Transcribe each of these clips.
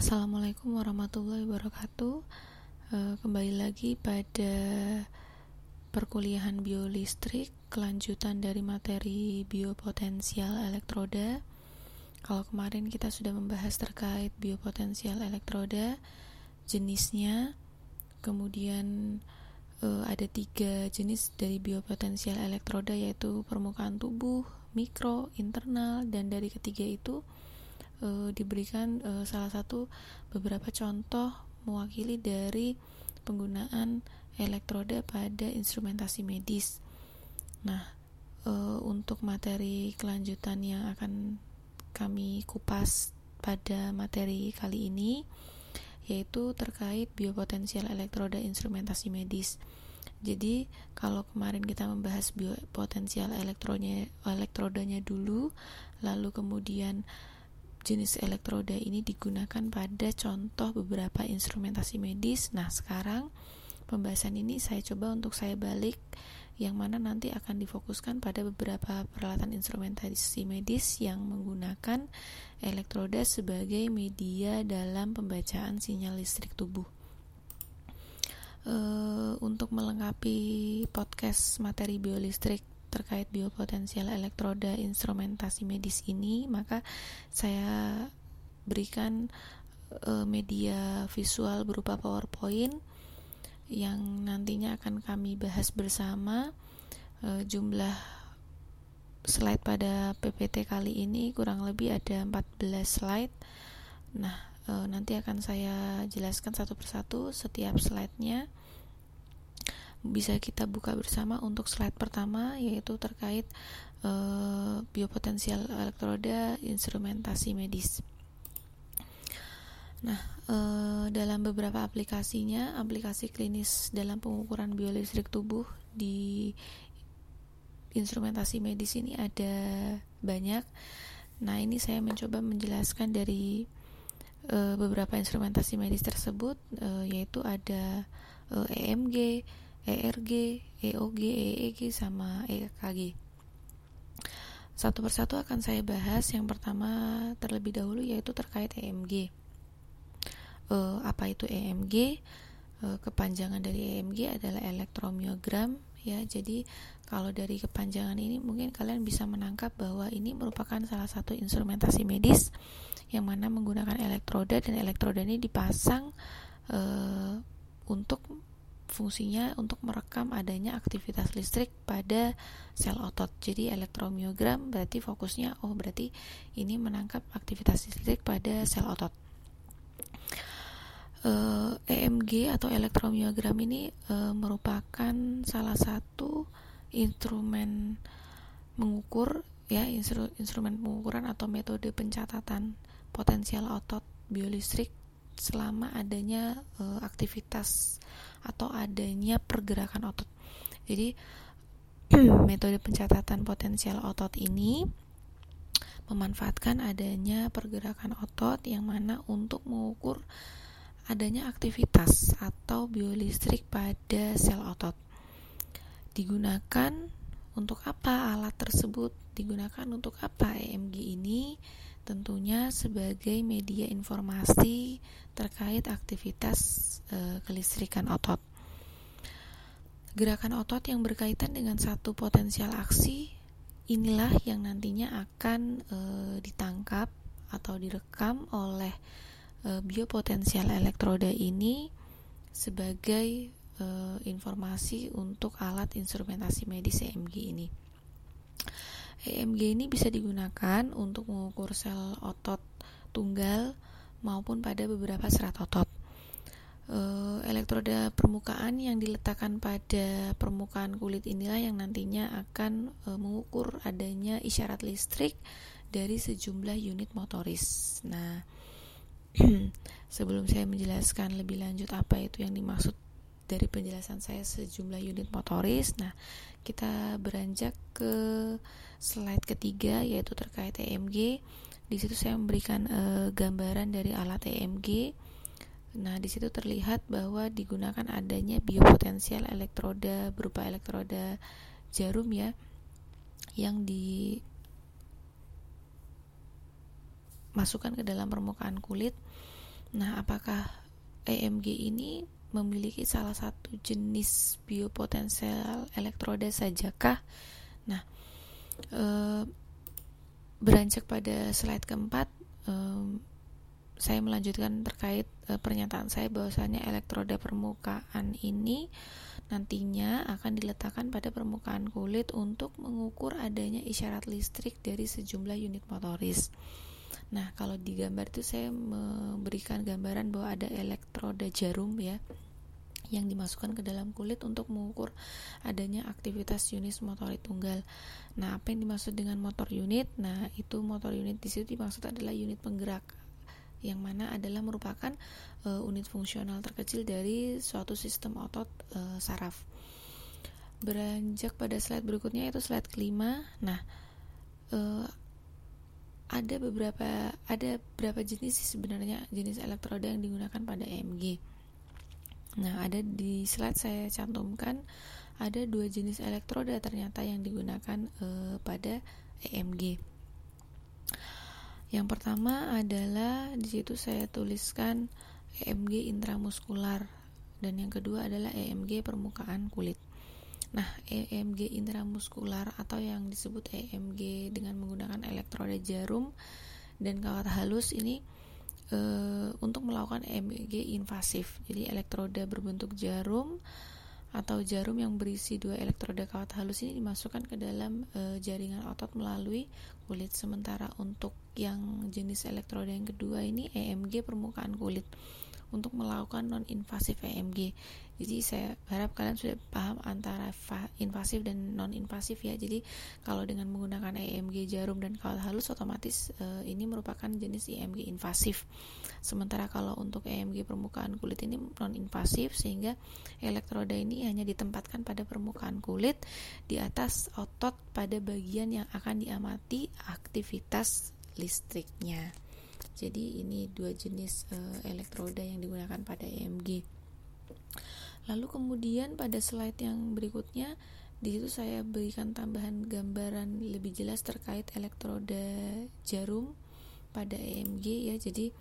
Assalamualaikum warahmatullahi wabarakatuh. Uh, kembali lagi pada perkuliahan biolistrik, kelanjutan dari materi biopotensial elektroda. Kalau kemarin kita sudah membahas terkait biopotensial elektroda, jenisnya, kemudian uh, ada tiga jenis dari biopotensial elektroda yaitu permukaan tubuh, mikro, internal, dan dari ketiga itu uh, diberikan uh, salah satu beberapa contoh mewakili dari penggunaan elektroda pada instrumentasi medis. Nah, e, untuk materi kelanjutan yang akan kami kupas pada materi kali ini yaitu terkait biopotensial elektroda instrumentasi medis. Jadi, kalau kemarin kita membahas biopotensial elektrodanya dulu, lalu kemudian jenis elektroda ini digunakan pada contoh beberapa instrumentasi medis. Nah, sekarang pembahasan ini saya coba untuk saya balik yang mana nanti akan difokuskan pada beberapa peralatan instrumentasi medis yang menggunakan elektroda sebagai media dalam pembacaan sinyal listrik tubuh. Uh, untuk melengkapi podcast materi biolistrik terkait biopotensial elektroda instrumentasi medis ini, maka saya berikan uh, media visual berupa PowerPoint yang nantinya akan kami bahas bersama. E, jumlah slide pada PPT kali ini kurang lebih ada 14 slide. Nah e, nanti akan saya jelaskan satu persatu setiap slide-nya bisa kita buka bersama untuk slide pertama yaitu terkait e, biopotensial elektroda instrumentasi medis Nah, e, dalam beberapa aplikasinya, aplikasi klinis dalam pengukuran biolistrik tubuh di instrumentasi medis ini ada banyak. Nah, ini saya mencoba menjelaskan dari e, beberapa instrumentasi medis tersebut, e, yaitu ada e, EMG, ERG, EOG, EEG, sama EKG. Satu persatu akan saya bahas. Yang pertama terlebih dahulu yaitu terkait EMG uh, apa itu EMG uh, kepanjangan dari EMG adalah elektromiogram ya jadi kalau dari kepanjangan ini mungkin kalian bisa menangkap bahwa ini merupakan salah satu instrumentasi medis yang mana menggunakan elektroda dan elektroda ini dipasang uh, untuk fungsinya untuk merekam adanya aktivitas listrik pada sel otot. Jadi elektromiogram berarti fokusnya oh berarti ini menangkap aktivitas listrik pada sel otot uh, eh, EMG atau elektromiogram ini uh, merupakan salah satu instrumen mengukur ya instru, instrumen pengukuran atau metode pencatatan potensial otot biolistrik selama adanya uh, aktivitas atau adanya pergerakan otot. Jadi metode pencatatan potensial otot ini memanfaatkan adanya pergerakan otot yang mana untuk mengukur adanya aktivitas atau biolistrik pada sel otot. Digunakan untuk apa alat tersebut? Digunakan untuk apa EMG ini? Tentunya sebagai media informasi terkait aktivitas e, kelistrikan otot. Gerakan otot yang berkaitan dengan satu potensial aksi inilah yang nantinya akan e, ditangkap atau direkam oleh e, biopotensial elektroda ini sebagai e, informasi untuk alat instrumentasi medis EMG ini. EMG ini bisa digunakan untuk mengukur sel otot tunggal maupun pada beberapa serat otot. E, elektroda permukaan yang diletakkan pada permukaan kulit inilah yang nantinya akan e, mengukur adanya isyarat listrik dari sejumlah unit motoris. Nah, sebelum saya menjelaskan lebih lanjut apa itu yang dimaksud dari penjelasan saya sejumlah unit motoris. Nah, kita beranjak ke slide ketiga yaitu terkait EMG. Di situ saya memberikan e, gambaran dari alat EMG. Nah, di situ terlihat bahwa digunakan adanya biopotensial elektroda berupa elektroda jarum ya yang di masukkan ke dalam permukaan kulit Nah, apakah EMG ini memiliki salah satu jenis biopotensial elektroda sajakah? Nah, e, beranjak pada slide keempat, e, saya melanjutkan terkait e, pernyataan saya bahwasanya elektroda permukaan ini nantinya akan diletakkan pada permukaan kulit untuk mengukur adanya isyarat listrik dari sejumlah unit motoris. Nah, kalau di gambar itu saya memberikan gambaran bahwa ada elektroda jarum ya yang dimasukkan ke dalam kulit untuk mengukur adanya aktivitas unit motorik tunggal. Nah, apa yang dimaksud dengan motor unit? Nah, itu motor unit di situ dimaksud adalah unit penggerak yang mana adalah merupakan uh, unit fungsional terkecil dari suatu sistem otot uh, saraf. Beranjak pada slide berikutnya itu slide kelima. Nah, uh, ada beberapa ada berapa jenis sih sebenarnya jenis elektroda yang digunakan pada EMG. Nah, ada di slide saya cantumkan ada dua jenis elektroda ternyata yang digunakan uh, pada EMG. Yang pertama adalah di situ saya tuliskan EMG intramuskular dan yang kedua adalah EMG permukaan kulit. Nah, EMG intramuskular atau yang disebut EMG dengan menggunakan elektroda jarum dan kawat halus ini e, untuk melakukan EMG invasif. Jadi elektroda berbentuk jarum atau jarum yang berisi dua elektroda kawat halus ini dimasukkan ke dalam e, jaringan otot melalui kulit. Sementara untuk yang jenis elektroda yang kedua ini EMG permukaan kulit untuk melakukan non invasif EMG. Jadi saya harap kalian sudah paham antara invasif dan non invasif ya. Jadi kalau dengan menggunakan EMG jarum dan kawat halus otomatis e, ini merupakan jenis EMG invasif. Sementara kalau untuk EMG permukaan kulit ini non invasif sehingga elektroda ini hanya ditempatkan pada permukaan kulit di atas otot pada bagian yang akan diamati aktivitas listriknya. Jadi ini dua jenis e, elektroda yang digunakan pada EMG. Lalu kemudian pada slide yang berikutnya di situ saya berikan tambahan gambaran lebih jelas terkait elektroda jarum pada EMG ya. Jadi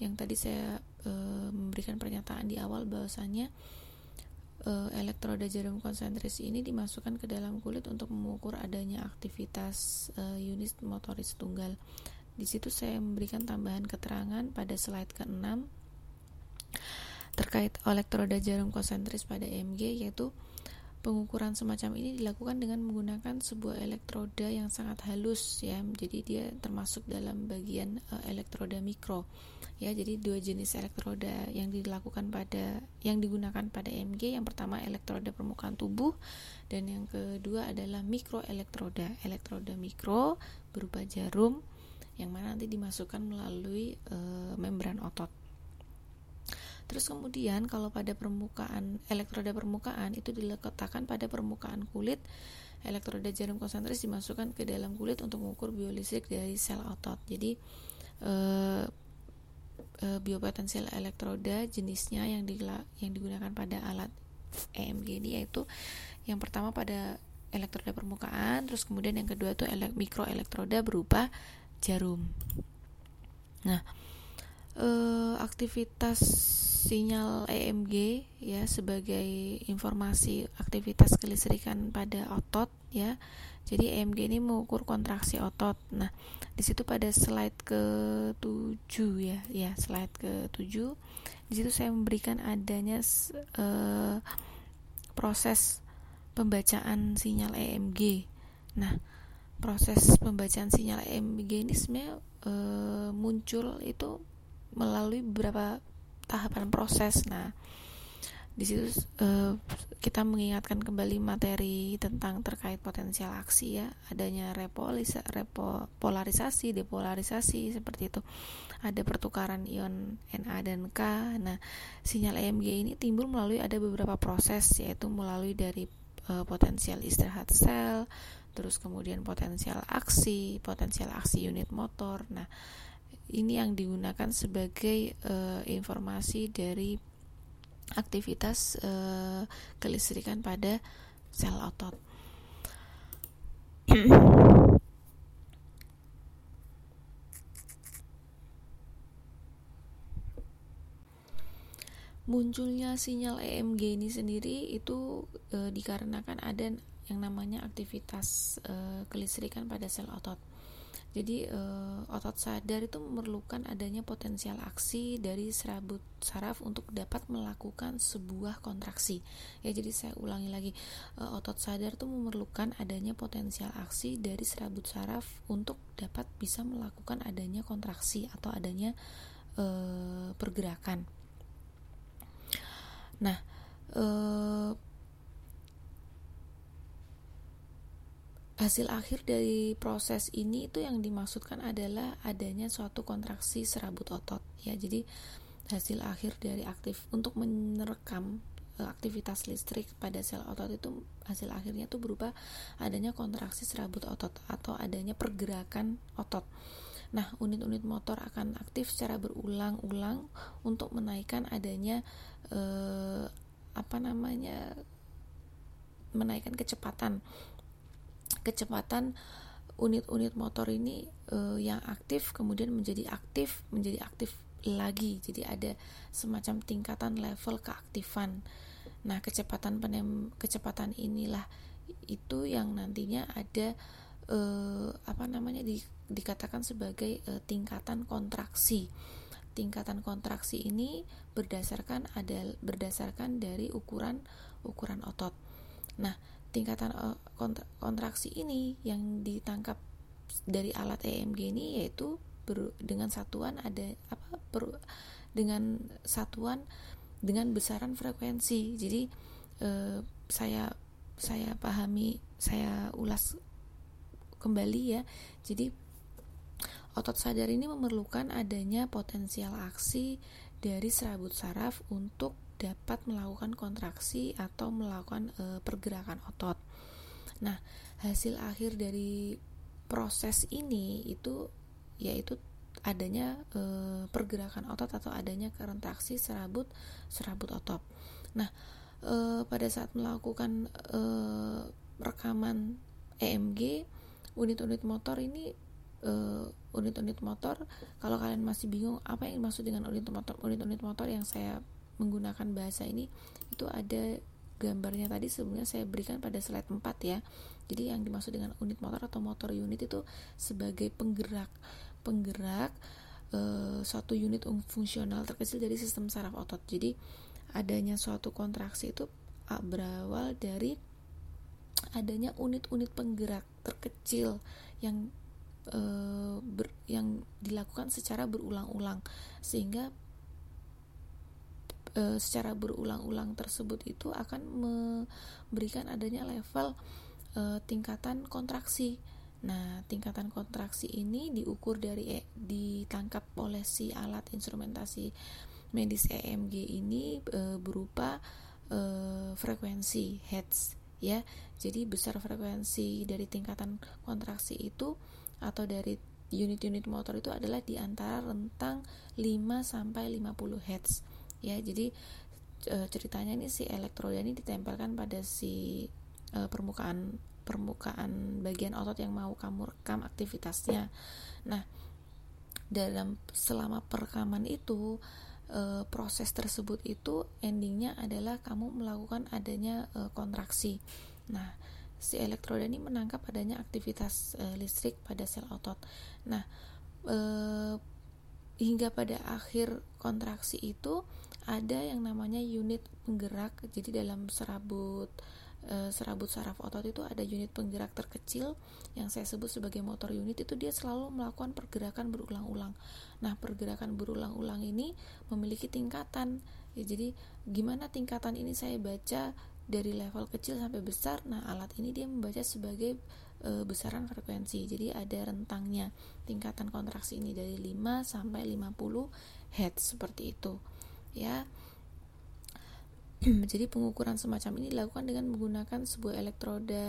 yang tadi saya e, memberikan pernyataan di awal bahwasanya e, elektroda jarum konsentris ini dimasukkan ke dalam kulit untuk mengukur adanya aktivitas e, unit motoris tunggal. Di situ saya memberikan tambahan keterangan pada slide ke-6 terkait elektroda jarum konsentris pada EMG yaitu pengukuran semacam ini dilakukan dengan menggunakan sebuah elektroda yang sangat halus ya. Jadi dia termasuk dalam bagian uh, elektroda mikro ya. Jadi dua jenis elektroda yang dilakukan pada yang digunakan pada EMG yang pertama elektroda permukaan tubuh. Dan yang kedua adalah mikro elektroda elektroda mikro berupa jarum yang mana nanti dimasukkan melalui uh, membran otot Terus kemudian kalau pada permukaan elektroda permukaan itu diletakkan pada permukaan kulit, elektroda jarum konsentris dimasukkan ke dalam kulit untuk mengukur biolistrik dari sel otot. Jadi e, e, biopotensial elektroda jenisnya yang di, yang digunakan pada alat EMG ini yaitu yang pertama pada elektroda permukaan, terus kemudian yang kedua itu elek, mikroelektroda berupa jarum. Nah, e, aktivitas sinyal EMG ya sebagai informasi aktivitas kelistrikan pada otot ya. Jadi EMG ini mengukur kontraksi otot. Nah, di situ pada slide ke-7 ya, ya slide ke-7 di situ saya memberikan adanya uh, proses pembacaan sinyal EMG. Nah, proses pembacaan sinyal EMG ini sebenarnya uh, muncul itu melalui beberapa tahapan proses. Nah, di situ uh, kita mengingatkan kembali materi tentang terkait potensial aksi ya adanya repolisa, repolarisasi depolarisasi seperti itu ada pertukaran ion Na dan K nah sinyal EMG ini timbul melalui ada beberapa proses yaitu melalui dari uh, potensial istirahat sel terus kemudian potensial aksi potensial aksi unit motor nah ini yang digunakan sebagai uh, informasi dari aktivitas uh, kelistrikan pada sel otot. munculnya sinyal EMG ini sendiri itu e, dikarenakan ada yang namanya aktivitas e, kelistrikan pada sel otot. Jadi e, otot sadar itu memerlukan adanya potensial aksi dari serabut saraf untuk dapat melakukan sebuah kontraksi. Ya, jadi saya ulangi lagi, e, otot sadar itu memerlukan adanya potensial aksi dari serabut saraf untuk dapat bisa melakukan adanya kontraksi atau adanya e, pergerakan. Nah, eh, hasil akhir dari proses ini itu yang dimaksudkan adalah adanya suatu kontraksi serabut otot ya. Jadi hasil akhir dari aktif untuk merekam eh, aktivitas listrik pada sel otot itu hasil akhirnya itu berupa adanya kontraksi serabut otot atau adanya pergerakan otot. Nah, unit-unit motor akan aktif secara berulang-ulang untuk menaikkan adanya eh, apa namanya menaikkan kecepatan. Kecepatan unit-unit motor ini eh, yang aktif kemudian menjadi aktif, menjadi aktif lagi. Jadi ada semacam tingkatan level keaktifan. Nah, kecepatan penem kecepatan inilah itu yang nantinya ada eh, apa namanya di dikatakan sebagai e, tingkatan kontraksi. Tingkatan kontraksi ini berdasarkan ada berdasarkan dari ukuran ukuran otot. Nah, tingkatan e, kontraksi ini yang ditangkap dari alat EMG ini yaitu ber, dengan satuan ada apa ber, dengan satuan dengan besaran frekuensi. Jadi e, saya saya pahami saya ulas kembali ya. Jadi Otot sadar ini memerlukan adanya potensial aksi dari serabut saraf untuk dapat melakukan kontraksi atau melakukan e, pergerakan otot. Nah, hasil akhir dari proses ini itu yaitu adanya e, pergerakan otot atau adanya kontraksi serabut serabut otot. Nah, e, pada saat melakukan e, rekaman EMG, unit-unit motor ini uh, unit-unit motor kalau kalian masih bingung apa yang dimaksud dengan unit motor unit-unit motor yang saya menggunakan bahasa ini itu ada gambarnya tadi sebelumnya saya berikan pada slide 4 ya. Jadi yang dimaksud dengan unit motor atau motor unit itu sebagai penggerak penggerak uh, suatu unit fungsional terkecil dari sistem saraf otot. Jadi adanya suatu kontraksi itu berawal dari adanya unit-unit penggerak terkecil yang uh, ber, yang dilakukan secara berulang-ulang sehingga uh, secara berulang-ulang tersebut itu akan memberikan adanya level uh, tingkatan kontraksi. Nah, tingkatan kontraksi ini diukur dari e, ditangkap oleh si alat instrumentasi medis EMG ini e, berupa e, frekuensi hertz ya. Jadi besar frekuensi dari tingkatan kontraksi itu atau dari unit-unit motor itu adalah di antara rentang 5 sampai 50 Hz. Ya, jadi e, ceritanya ini si elektroda ini ditempelkan pada si e, permukaan permukaan bagian otot yang mau kamu rekam aktivitasnya. Nah, dalam selama perekaman itu e, proses tersebut itu endingnya adalah kamu melakukan adanya e, kontraksi. Nah, si elektroda ini menangkap adanya aktivitas e, listrik pada sel otot. Nah, e, hingga pada akhir kontraksi itu ada yang namanya unit penggerak. Jadi dalam serabut e, serabut saraf otot itu ada unit penggerak terkecil yang saya sebut sebagai motor unit itu dia selalu melakukan pergerakan berulang-ulang. Nah, pergerakan berulang-ulang ini memiliki tingkatan. Ya, jadi gimana tingkatan ini saya baca dari level kecil sampai besar nah alat ini dia membaca sebagai e, besaran frekuensi. Jadi ada rentangnya tingkatan kontraksi ini dari 5 sampai 50 Hz seperti itu ya. Jadi pengukuran semacam ini dilakukan dengan menggunakan sebuah elektroda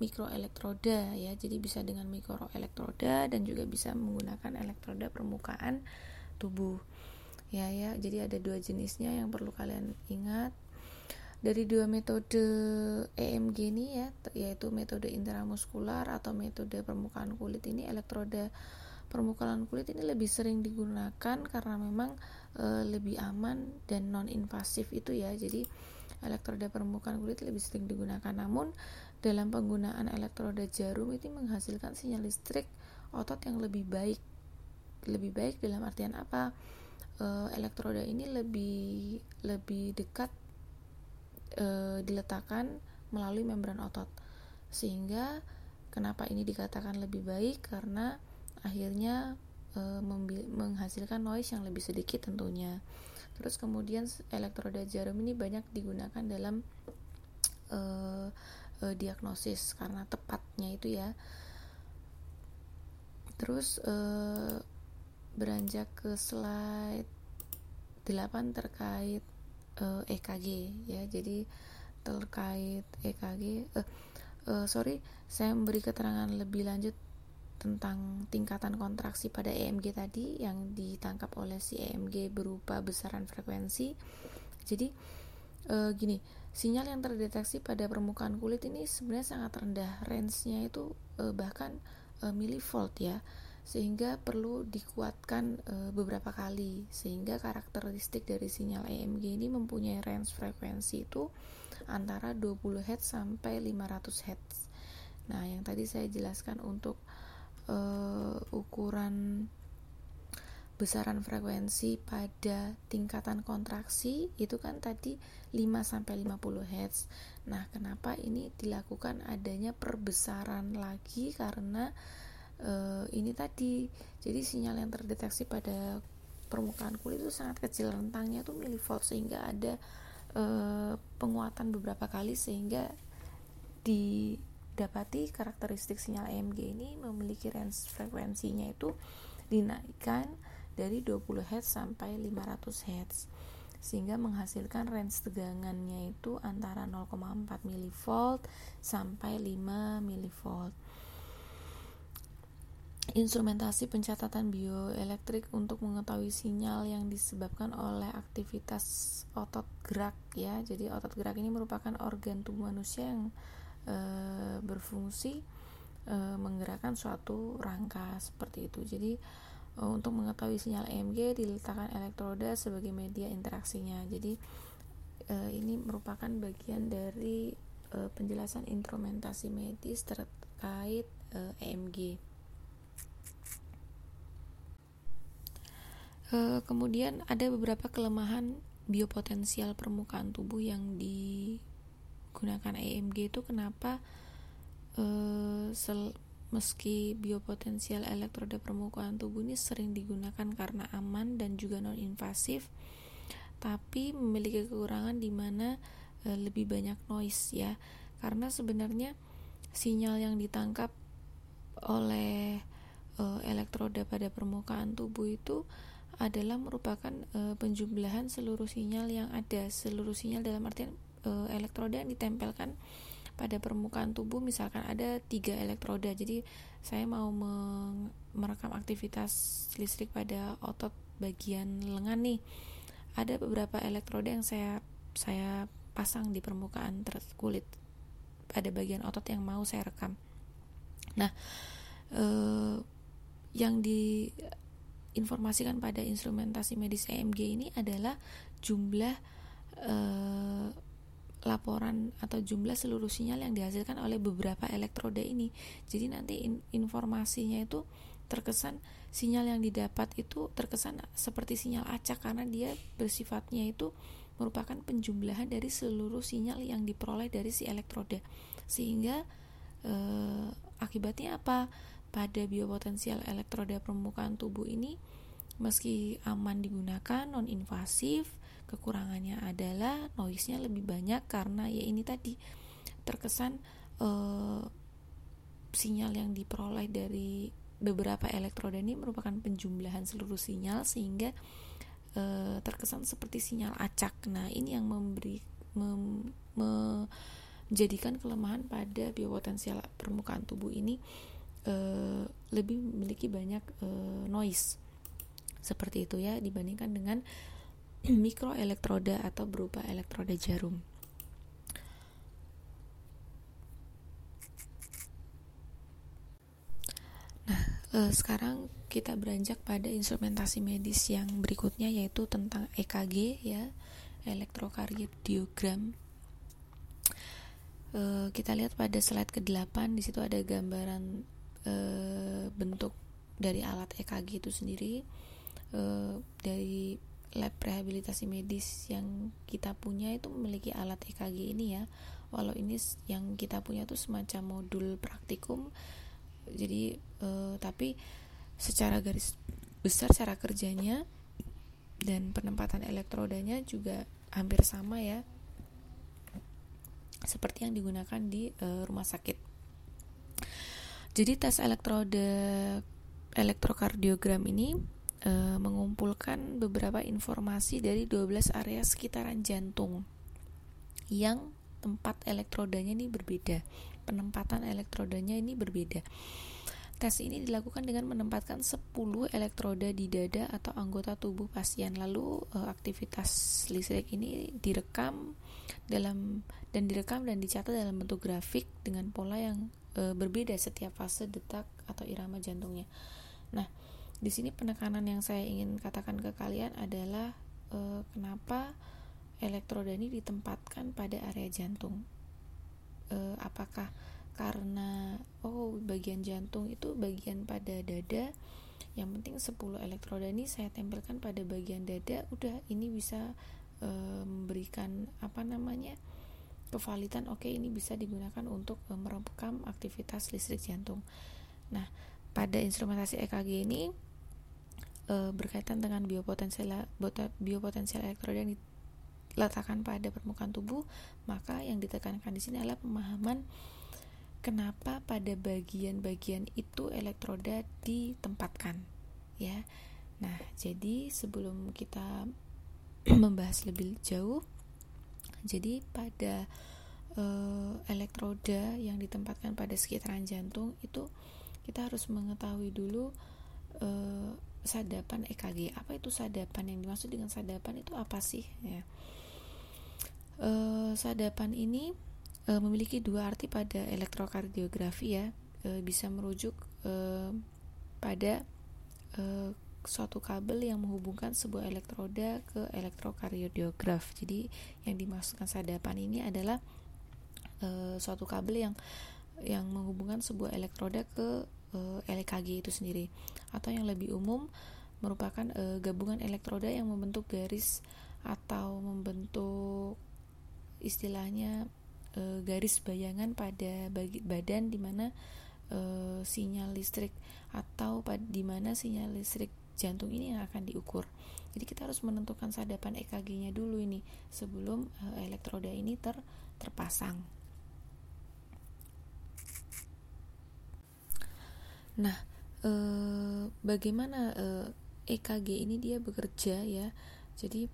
mikroelektroda ya. Jadi bisa dengan mikroelektroda dan juga bisa menggunakan elektroda permukaan tubuh ya ya. Jadi ada dua jenisnya yang perlu kalian ingat dari dua metode EMG ini ya yaitu metode intramuskular atau metode permukaan kulit ini elektroda permukaan kulit ini lebih sering digunakan karena memang e, lebih aman dan non invasif itu ya. Jadi elektroda permukaan kulit lebih sering digunakan. Namun dalam penggunaan elektroda jarum itu menghasilkan sinyal listrik otot yang lebih baik. Lebih baik dalam artian apa? E, elektroda ini lebih lebih dekat e, diletakkan melalui membran otot. Sehingga kenapa ini dikatakan lebih baik? Karena akhirnya e, menghasilkan noise yang lebih sedikit tentunya. Terus kemudian elektroda jarum ini banyak digunakan dalam e, e, diagnosis karena tepatnya itu ya. Terus e, beranjak ke slide 8 terkait uh, eh, EKG ya. Jadi terkait EKG uh, uh, sorry saya memberi keterangan lebih lanjut tentang tingkatan kontraksi pada EMG tadi yang ditangkap oleh si EMG berupa besaran frekuensi. Jadi uh, gini sinyal yang terdeteksi pada permukaan kulit ini sebenarnya sangat rendah. Range-nya itu uh, bahkan uh, milivolt ya sehingga perlu dikuatkan e, beberapa kali sehingga karakteristik dari sinyal EMG ini mempunyai range frekuensi itu antara 20 Hz sampai 500 Hz. Nah, yang tadi saya jelaskan untuk e, ukuran besaran frekuensi pada tingkatan kontraksi itu kan tadi 5 sampai 50 Hz. Nah, kenapa ini dilakukan adanya perbesaran lagi karena uh, ini tadi. Jadi sinyal yang terdeteksi pada permukaan kulit itu sangat kecil rentangnya tuh milivolt sehingga ada uh, penguatan beberapa kali sehingga didapati karakteristik sinyal EMG ini memiliki range frekuensinya itu dinaikkan dari 20 Hz sampai 500 Hz sehingga menghasilkan range tegangannya itu antara 0,4 mV sampai 5 mV instrumentasi pencatatan bioelektrik untuk mengetahui sinyal yang disebabkan oleh aktivitas otot gerak ya. Jadi otot gerak ini merupakan organ tubuh manusia yang e, berfungsi e, menggerakkan suatu rangka seperti itu. Jadi e, untuk mengetahui sinyal EMG diletakkan elektroda sebagai media interaksinya. Jadi e, ini merupakan bagian dari e, penjelasan instrumentasi medis terkait e, EMG. E, kemudian ada beberapa kelemahan biopotensial permukaan tubuh yang digunakan EMG itu kenapa e, sel, meski biopotensial elektroda permukaan tubuh ini sering digunakan karena aman dan juga non invasif tapi memiliki kekurangan di mana e, lebih banyak noise ya. Karena sebenarnya sinyal yang ditangkap oleh e, elektroda pada permukaan tubuh itu adalah merupakan e, penjumlahan seluruh sinyal yang ada. Seluruh sinyal dalam artian e, elektroda yang ditempelkan pada permukaan tubuh. Misalkan ada tiga elektroda. Jadi saya mau merekam aktivitas listrik pada otot bagian lengan nih. Ada beberapa elektroda yang saya saya pasang di permukaan kulit pada bagian otot yang mau saya rekam. Nah eh, yang di informasikan pada instrumentasi medis EMG ini adalah jumlah eh, laporan atau jumlah seluruh sinyal yang dihasilkan oleh beberapa elektroda ini. Jadi nanti in, informasinya itu terkesan sinyal yang didapat itu terkesan seperti sinyal acak karena dia bersifatnya itu merupakan penjumlahan dari seluruh sinyal yang diperoleh dari si elektroda. Sehingga eh, akibatnya apa? Pada biopotensial elektroda permukaan tubuh ini meski aman digunakan non invasif kekurangannya adalah noise-nya lebih banyak karena ya ini tadi terkesan eh, sinyal yang diperoleh dari beberapa elektroda ini merupakan penjumlahan seluruh sinyal sehingga eh, terkesan seperti sinyal acak. Nah, ini yang memberi mem, menjadikan kelemahan pada biopotensial permukaan tubuh ini uh, lebih memiliki banyak uh, noise seperti itu ya dibandingkan dengan mikroelektroda atau berupa elektroda jarum. Nah, e, uh, sekarang kita beranjak pada instrumentasi medis yang berikutnya yaitu tentang EKG ya elektrokardiogram uh, kita lihat pada slide ke-8 di situ ada gambaran uh, bentuk dari alat EKG itu sendiri uh, dari lab rehabilitasi medis yang kita punya itu memiliki alat EKG ini ya. Walau ini yang kita punya itu semacam modul praktikum. Jadi uh, tapi secara garis besar cara kerjanya dan penempatan elektrodanya juga hampir sama ya seperti yang digunakan di uh, rumah sakit jadi tes elektroda elektrokardiogram ini e, mengumpulkan beberapa informasi dari 12 area sekitaran jantung yang tempat elektrodanya ini berbeda. Penempatan elektrodanya ini berbeda. Tes ini dilakukan dengan menempatkan 10 elektroda di dada atau anggota tubuh pasien. Lalu e, aktivitas listrik ini direkam dalam dan direkam dan dicatat dalam bentuk grafik dengan pola yang e, berbeda setiap fase detak atau irama jantungnya. Nah, di sini penekanan yang saya ingin katakan ke kalian adalah e, kenapa elektroda ini ditempatkan pada area jantung. E, apakah karena oh bagian jantung itu bagian pada dada yang penting 10 elektroda ini saya tempelkan pada bagian dada udah ini bisa e, memberikan apa namanya kevalitan oke okay, ini bisa digunakan untuk e, merekam aktivitas listrik jantung nah pada instrumentasi EKG ini e, berkaitan dengan biopotensial biopotensial elektroda yang diletakkan pada permukaan tubuh, maka yang ditekankan di sini adalah pemahaman kenapa pada bagian-bagian itu elektroda ditempatkan, ya. Nah, jadi sebelum kita membahas lebih jauh, jadi pada e, elektroda yang ditempatkan pada sekitaran jantung itu kita harus mengetahui dulu e, sadapan EKG. Apa itu sadapan? Yang dimaksud dengan sadapan itu apa sih? Ya. E, sadapan ini e, memiliki dua arti pada elektrokardiografi ya. E, bisa merujuk pada suatu kabel yang menghubungkan sebuah elektroda ke elektrokardiograf. Jadi yang dimaksudkan sadapan ini adalah e, suatu kabel yang yang menghubungkan sebuah elektroda ke uh, eh, LKG itu sendiri atau yang lebih umum merupakan uh, gabungan elektroda yang membentuk garis atau membentuk istilahnya uh, garis bayangan pada bagi badan di mana uh, sinyal listrik atau di mana sinyal listrik jantung ini yang akan diukur. Jadi kita harus menentukan sadapan EKG-nya dulu ini sebelum uh, elektroda ini ter terpasang. Nah, e, bagaimana e, eh, EKG ini dia bekerja ya? Jadi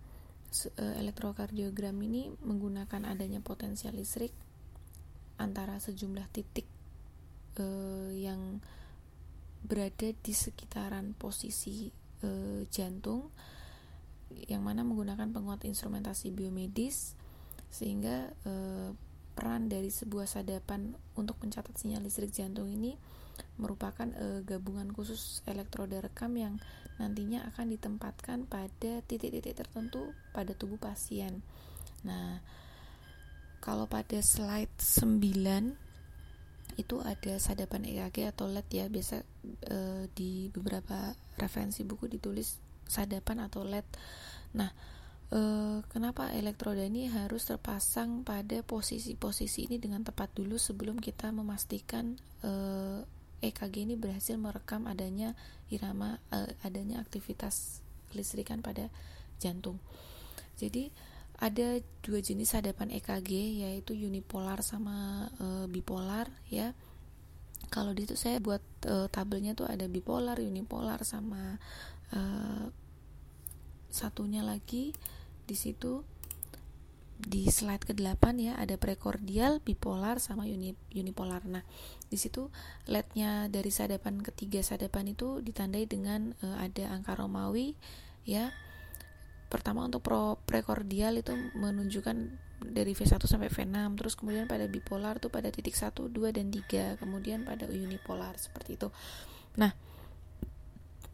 e, elektrokardiogram ini menggunakan adanya potensial listrik antara sejumlah titik e, yang berada di sekitaran posisi e, jantung yang mana menggunakan penguat instrumentasi biomedis sehingga e, peran dari sebuah sadapan untuk mencatat sinyal listrik jantung ini merupakan e, gabungan khusus elektroda rekam yang nantinya akan ditempatkan pada titik-titik tertentu pada tubuh pasien. Nah, kalau pada slide 9 itu ada sadapan EKG atau LED ya, biasa e, di beberapa referensi buku ditulis sadapan atau LED. Nah, e, kenapa elektroda ini harus terpasang pada posisi-posisi ini dengan tepat dulu sebelum kita memastikan e, EKG ini berhasil merekam adanya irama uh, adanya aktivitas listrikan pada jantung. Jadi ada dua jenis sadapan EKG yaitu unipolar sama uh, bipolar ya. Kalau di itu saya buat uh, tabelnya tuh ada bipolar, unipolar sama uh, satunya lagi di situ di slide ke-8 ya ada prekordial, bipolar sama uni, unipolar. Nah, di situ LED-nya dari sadapan ketiga sadapan itu ditandai dengan uh, ada angka Romawi ya. Pertama untuk pro prekordial itu menunjukkan dari V1 sampai V6, terus kemudian pada bipolar tuh pada titik 1, 2 dan 3, kemudian pada unipolar seperti itu. Nah,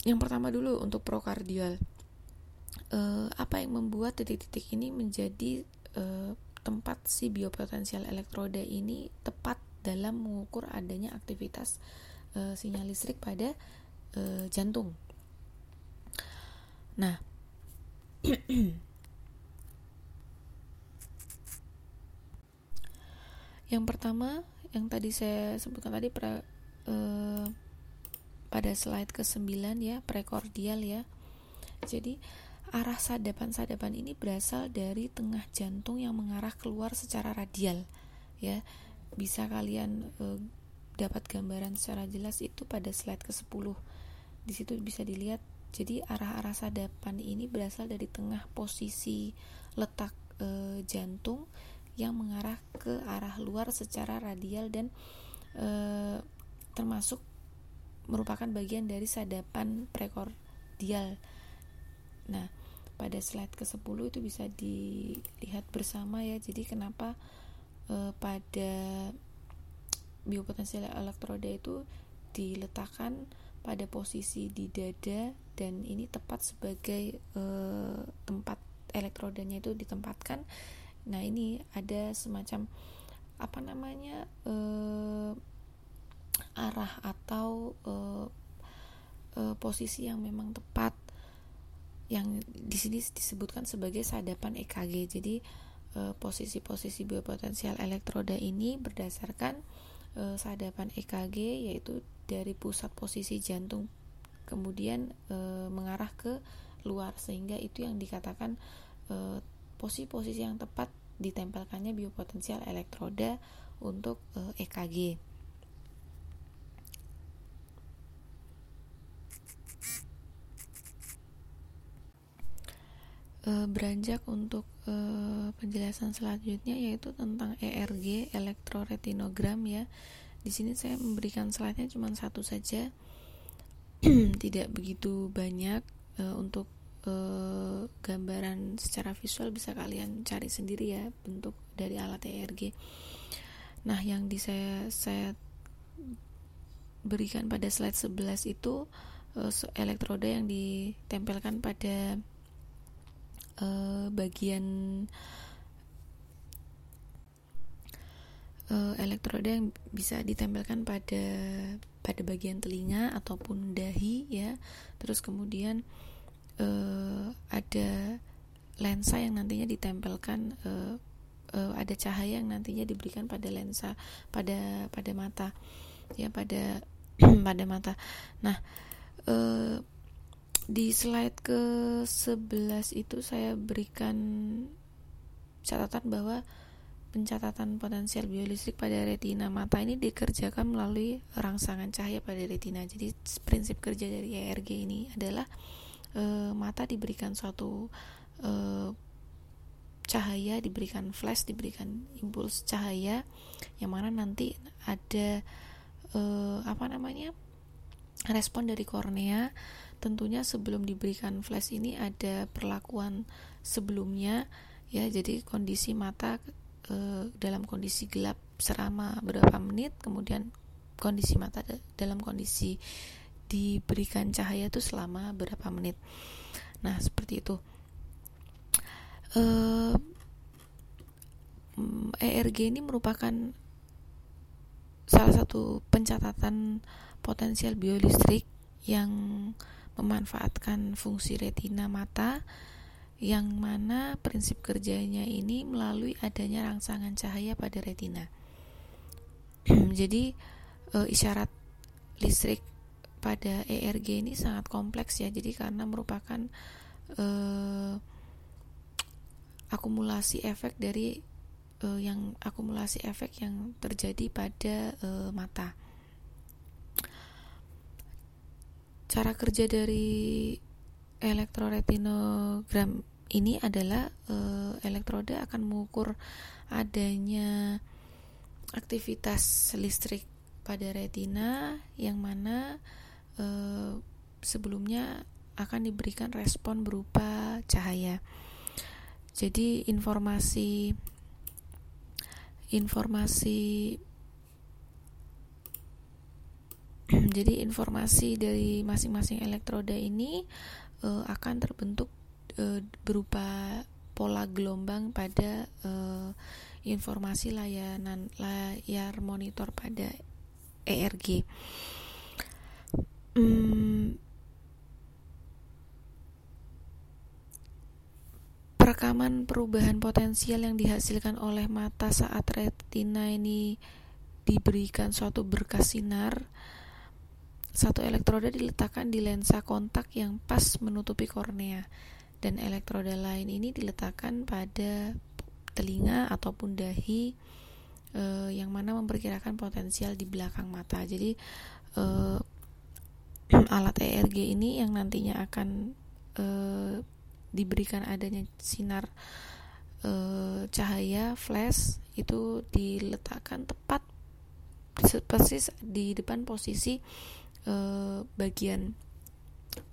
yang pertama dulu untuk prokardial uh, apa yang membuat titik-titik ini menjadi uh, tempat si biopotensial elektroda ini tepat dalam mengukur adanya aktivitas uh, sinyal listrik pada uh, jantung. Nah, yang pertama yang tadi saya sebutkan tadi pra, uh, pada slide ke-9 ya, prekordial ya. Jadi arah sadapan-sadapan ini berasal dari tengah jantung yang mengarah keluar secara radial ya bisa kalian e, dapat gambaran secara jelas itu pada slide ke-10 di situ bisa dilihat jadi arah-arah sadapan ini berasal dari tengah posisi letak e, jantung yang mengarah ke arah luar secara radial dan e, termasuk merupakan bagian dari sadapan prekordial Nah, pada slide ke-10 itu bisa dilihat bersama ya. Jadi kenapa e, pada biopotensial elektroda itu diletakkan pada posisi di dada dan ini tepat sebagai e, tempat elektrodanya itu ditempatkan. Nah, ini ada semacam apa namanya? E, arah atau e, e, posisi yang memang tepat yang di sini disebutkan sebagai sadapan EKG. Jadi eh, posisi-posisi biopotensial elektroda ini berdasarkan eh, sadapan EKG yaitu dari pusat posisi jantung kemudian e, mengarah ke luar sehingga itu yang dikatakan posisi-posisi yang tepat ditempelkannya biopotensial elektroda untuk EKG. e, beranjak untuk e, penjelasan selanjutnya yaitu tentang ERG elektroretinogram ya. Di sini saya memberikan slide-nya cuma satu saja. Tidak begitu banyak e, untuk e, gambaran secara visual bisa kalian cari sendiri ya bentuk dari alat ERG. Nah, yang di saya saya berikan pada slide 11 itu elektroda yang ditempelkan pada uh, bagian uh, elektroda yang bisa ditempelkan pada pada bagian telinga ataupun dahi ya. Terus kemudian uh, ada lensa yang nantinya ditempelkan uh, uh, ada cahaya yang nantinya diberikan pada lensa pada pada mata ya pada pada mata. Nah uh, di slide ke 11 itu saya berikan catatan bahwa pencatatan potensial biolistrik pada retina mata ini dikerjakan melalui rangsangan cahaya pada retina. Jadi prinsip kerja dari ERG ini adalah e, mata diberikan suatu e, cahaya, diberikan flash, diberikan impuls cahaya yang mana nanti ada e, apa namanya? respon dari kornea tentunya sebelum diberikan flash ini ada perlakuan sebelumnya ya jadi kondisi mata e, dalam kondisi gelap selama beberapa menit kemudian kondisi mata dalam kondisi diberikan cahaya itu selama berapa menit. Nah seperti itu. E, ERG ini merupakan salah satu pencatatan potensial biolistrik yang memanfaatkan fungsi retina mata yang mana prinsip kerjanya ini melalui adanya rangsangan cahaya pada retina. Jadi e, isyarat listrik pada ERG ini sangat kompleks ya. Jadi karena merupakan e, akumulasi efek dari e, yang akumulasi efek yang terjadi pada e, mata. cara kerja dari elektroretinogram ini adalah e, elektroda akan mengukur adanya aktivitas listrik pada retina yang mana e, sebelumnya akan diberikan respon berupa cahaya. Jadi informasi informasi jadi informasi dari masing-masing elektroda ini uh, akan terbentuk uh, berupa pola gelombang pada uh, informasi layanan layar monitor pada ERG. Hmm, perekaman perubahan potensial yang dihasilkan oleh mata saat retina ini diberikan suatu berkas sinar satu elektroda diletakkan di lensa kontak yang pas menutupi kornea dan elektroda lain ini diletakkan pada telinga ataupun dahi eh, yang mana memperkirakan potensial di belakang mata. Jadi eh, alat ERG ini yang nantinya akan eh, diberikan adanya sinar eh, cahaya flash itu diletakkan tepat persis di depan posisi uh, bagian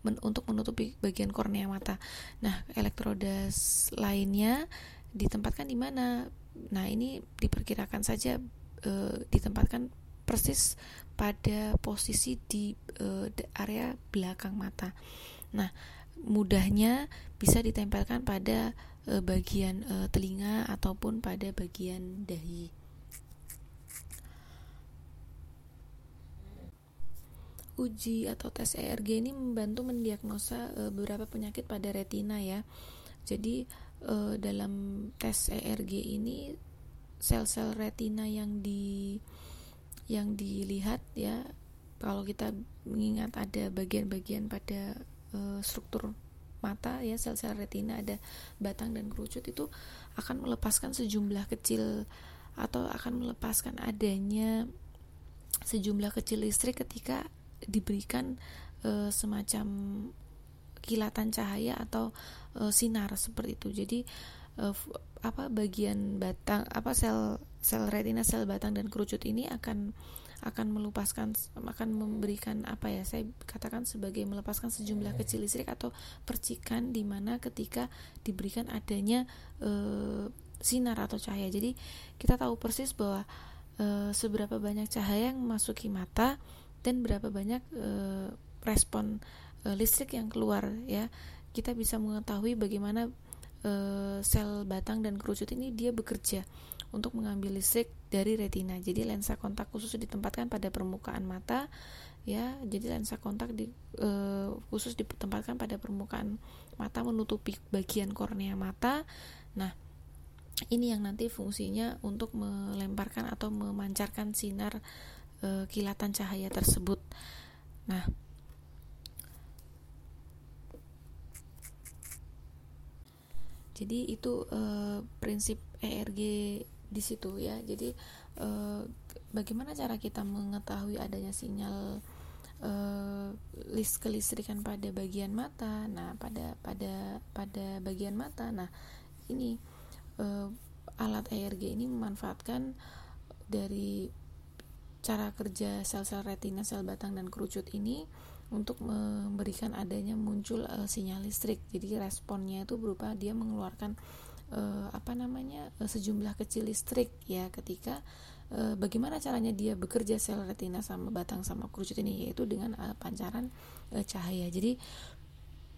men untuk menutupi bagian kornea mata. Nah, elektroda lainnya ditempatkan di mana? Nah, ini diperkirakan saja uh, ditempatkan persis pada posisi di uh, area belakang mata. Nah, mudahnya bisa ditempelkan pada uh, bagian uh, telinga ataupun pada bagian dahi. Uji atau tes ERG ini membantu mendiagnosa e, beberapa penyakit pada retina ya. Jadi e, dalam tes ERG ini sel-sel retina yang di yang dilihat ya kalau kita mengingat ada bagian-bagian pada e, struktur mata ya sel-sel retina ada batang dan kerucut itu akan melepaskan sejumlah kecil atau akan melepaskan adanya sejumlah kecil listrik ketika diberikan e, semacam kilatan cahaya atau e, sinar seperti itu. Jadi e, apa bagian batang apa sel sel retina sel batang dan kerucut ini akan akan melepaskan akan memberikan apa ya saya katakan sebagai melepaskan sejumlah kecil listrik atau percikan di mana ketika diberikan adanya e, sinar atau cahaya. Jadi kita tahu persis bahwa e, seberapa banyak cahaya yang memasuki mata dan berapa banyak e, respon e, listrik yang keluar ya. Kita bisa mengetahui bagaimana e, sel batang dan kerucut ini dia bekerja untuk mengambil listrik dari retina. Jadi lensa kontak khusus ditempatkan pada permukaan mata ya. Jadi lensa kontak di, e, khusus ditempatkan pada permukaan mata menutupi bagian kornea mata. Nah ini yang nanti fungsinya untuk melemparkan atau memancarkan sinar e, kilatan cahaya tersebut. Nah, jadi itu e, prinsip ERG di situ ya. Jadi e, bagaimana cara kita mengetahui adanya sinyal e, list kelistrikan pada bagian mata? Nah, pada pada pada bagian mata. Nah, ini e, alat ERG ini memanfaatkan dari cara kerja sel-sel retina, sel batang dan kerucut ini untuk memberikan adanya muncul uh, sinyal listrik. Jadi responnya itu berupa dia mengeluarkan uh, apa namanya uh, sejumlah kecil listrik ya ketika uh, bagaimana caranya dia bekerja sel retina sama batang sama kerucut ini yaitu dengan uh, pancaran uh, cahaya. Jadi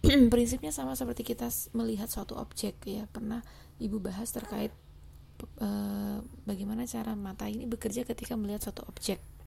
prinsipnya sama seperti kita melihat suatu objek ya. Pernah Ibu bahas terkait bagaimana cara mata ini bekerja ketika melihat suatu objek